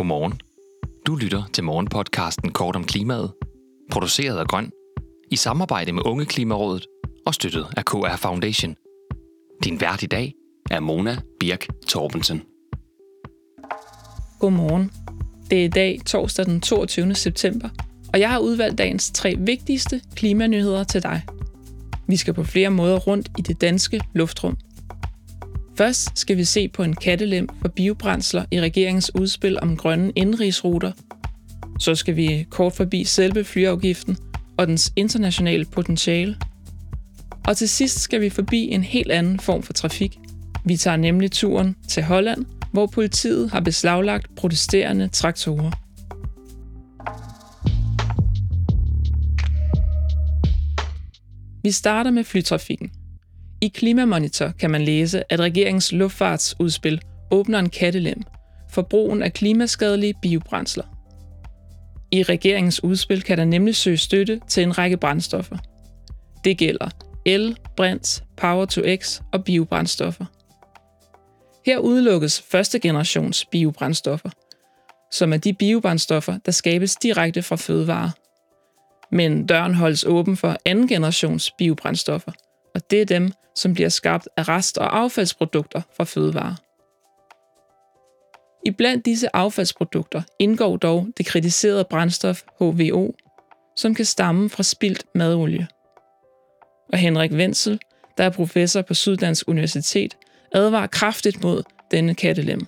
Godmorgen. Du lytter til morgenpodcasten Kort om klimaet, produceret af Grøn, i samarbejde med Unge Klimarådet og støttet af KR Foundation. Din vært i dag er Mona Birk Torbensen. Godmorgen. Det er i dag torsdag den 22. september, og jeg har udvalgt dagens tre vigtigste klimanyheder til dig. Vi skal på flere måder rundt i det danske luftrum – Først skal vi se på en kattelem for biobrændsler i regeringens udspil om grønne indrigsruter. Så skal vi kort forbi selve flyafgiften og dens internationale potentiale. Og til sidst skal vi forbi en helt anden form for trafik. Vi tager nemlig turen til Holland, hvor politiet har beslaglagt protesterende traktorer. Vi starter med flytrafikken. I Klimamonitor kan man læse, at regeringens luftfartsudspil åbner en kattelem for brugen af klimaskadelige biobrændsler. I regeringens udspil kan der nemlig søge støtte til en række brændstoffer. Det gælder el, brint, power to x og biobrændstoffer. Her udelukkes første generations biobrændstoffer, som er de biobrændstoffer, der skabes direkte fra fødevarer. Men døren holdes åben for anden generations biobrændstoffer – og det er dem, som bliver skabt af rest- og affaldsprodukter fra fødevarer. I blandt disse affaldsprodukter indgår dog det kritiserede brændstof HVO, som kan stamme fra spildt madolie. Og Henrik Wenzel, der er professor på Syddansk Universitet, advarer kraftigt mod denne kattelem.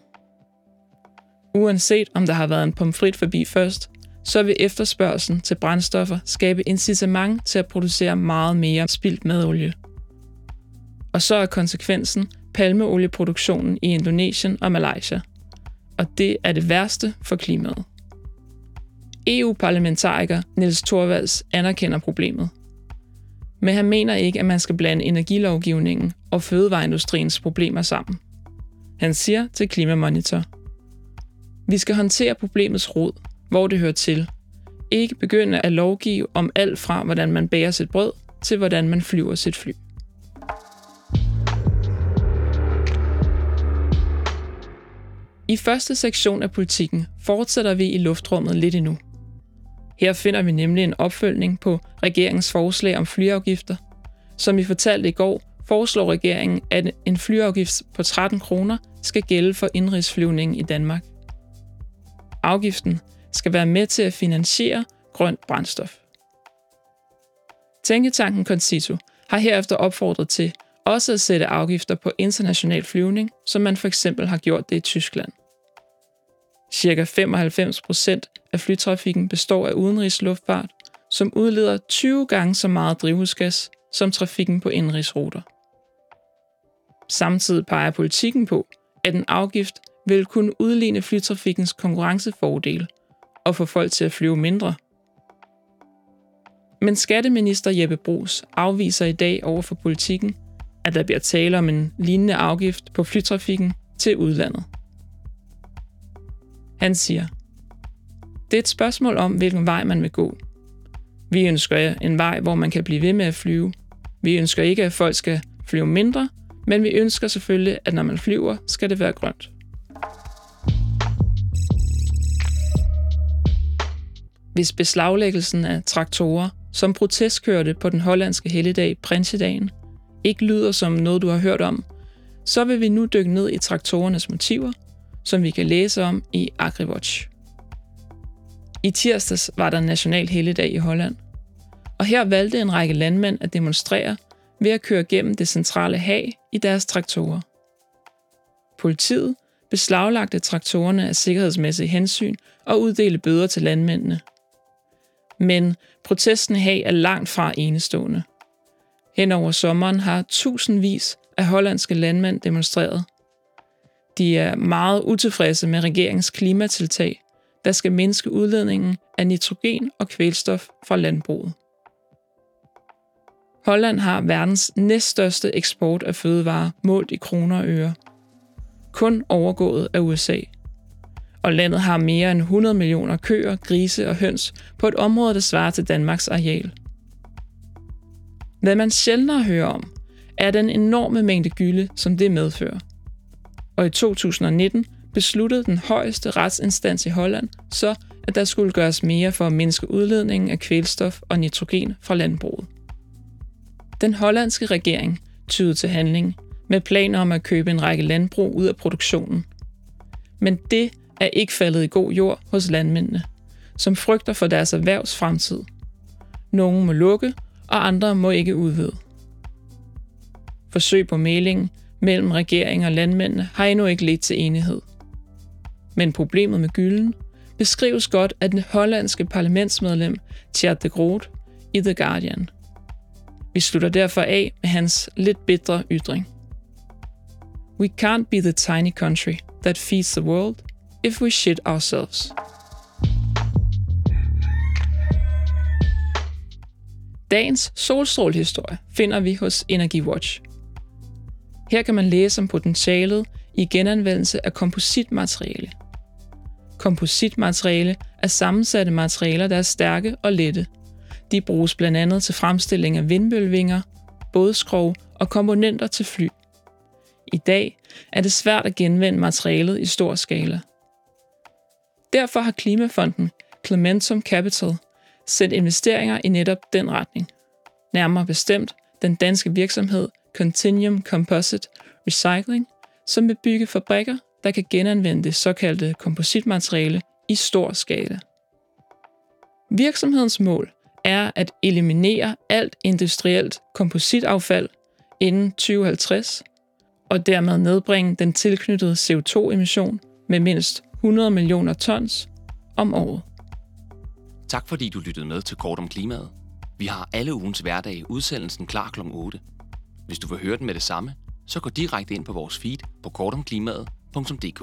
Uanset om der har været en pomfrit forbi først, så vil efterspørgselen til brændstoffer skabe incitament til at producere meget mere spildt madolie og så er konsekvensen palmeolieproduktionen i Indonesien og Malaysia. Og det er det værste for klimaet. EU-parlamentariker Niels Torvalds anerkender problemet. Men han mener ikke, at man skal blande energilovgivningen og fødevareindustriens problemer sammen. Han siger til Klimamonitor, Vi skal håndtere problemets rod, hvor det hører til. Ikke begynde at lovgive om alt fra, hvordan man bærer sit brød, til hvordan man flyver sit fly. I første sektion af politikken fortsætter vi i luftrummet lidt endnu. Her finder vi nemlig en opfølgning på regeringens forslag om flyafgifter. Som vi fortalte i går, foreslår regeringen, at en flyafgift på 13 kroner skal gælde for indrigsflyvning i Danmark. Afgiften skal være med til at finansiere grønt brændstof. Tænketanken Concito har herefter opfordret til også at sætte afgifter på international flyvning, som man for eksempel har gjort det i Tyskland. Cirka 95 procent af flytrafikken består af udenrigsluftfart, som udleder 20 gange så meget drivhusgas som trafikken på indrigsruter. Samtidig peger politikken på, at en afgift vil kunne udligne flytrafikkens konkurrencefordele og få folk til at flyve mindre. Men skatteminister Jeppe Brugs afviser i dag over for politikken, at der bliver tale om en lignende afgift på flytrafikken til udlandet. Han siger, det er et spørgsmål om, hvilken vej man vil gå. Vi ønsker en vej, hvor man kan blive ved med at flyve. Vi ønsker ikke, at folk skal flyve mindre, men vi ønsker selvfølgelig, at når man flyver, skal det være grønt. Hvis beslaglæggelsen af traktorer, som protestkørte på den hollandske helligdag Prinsedagen, ikke lyder som noget, du har hørt om, så vil vi nu dykke ned i traktorernes motiver som vi kan læse om i AgriWatch. I tirsdags var der national helligdag i Holland, og her valgte en række landmænd at demonstrere ved at køre gennem det centrale hag i deres traktorer. Politiet beslaglagte traktorerne af sikkerhedsmæssige hensyn og uddelte bøder til landmændene. Men protesten hag er langt fra enestående. Hen over sommeren har tusindvis af hollandske landmænd demonstreret, de er meget utilfredse med regeringens klimatiltag, der skal mindske udledningen af nitrogen og kvælstof fra landbruget. Holland har verdens næststørste eksport af fødevarer målt i kroner og øre. Kun overgået af USA. Og landet har mere end 100 millioner køer, grise og høns på et område, der svarer til Danmarks areal. Hvad man sjældnere hører om, er den enorme mængde gylde, som det medfører – og i 2019 besluttede den højeste retsinstans i Holland så, at der skulle gøres mere for at mindske udledningen af kvælstof og nitrogen fra landbruget. Den hollandske regering tydede til handling med planer om at købe en række landbrug ud af produktionen. Men det er ikke faldet i god jord hos landmændene, som frygter for deres erhvervs fremtid. Nogle må lukke, og andre må ikke udvide. Forsøg på mailing mellem regering og landmændene har endnu ikke ledt til enighed. Men problemet med gylden beskrives godt af den hollandske parlamentsmedlem Tjert de Groot i The Guardian. Vi slutter derfor af med hans lidt bitre ytring. We can't be the tiny country that feeds the world if we shit ourselves. Dagens solstrålehistorie finder vi hos EnergiWatch. Her kan man læse om potentialet i genanvendelse af kompositmateriale. Kompositmateriale er sammensatte materialer, der er stærke og lette. De bruges blandt andet til fremstilling af vindmøllevinger, bådskrog og komponenter til fly. I dag er det svært at genvende materialet i stor skala. Derfor har Klimafonden Clementum Capital sendt investeringer i netop den retning. Nærmere bestemt den danske virksomhed Continuum Composite Recycling, som vil bygge fabrikker, der kan genanvende det såkaldte kompositmateriale i stor skala. Virksomhedens mål er at eliminere alt industrielt kompositaffald inden 2050 og dermed nedbringe den tilknyttede CO2-emission med mindst 100 millioner tons om året. Tak fordi du lyttede med til Kort om Klimaet. Vi har alle ugens hverdag udsendelsen klar kl. 8. Hvis du vil høre den med det samme, så gå direkte ind på vores feed på kortomklimaet.dk.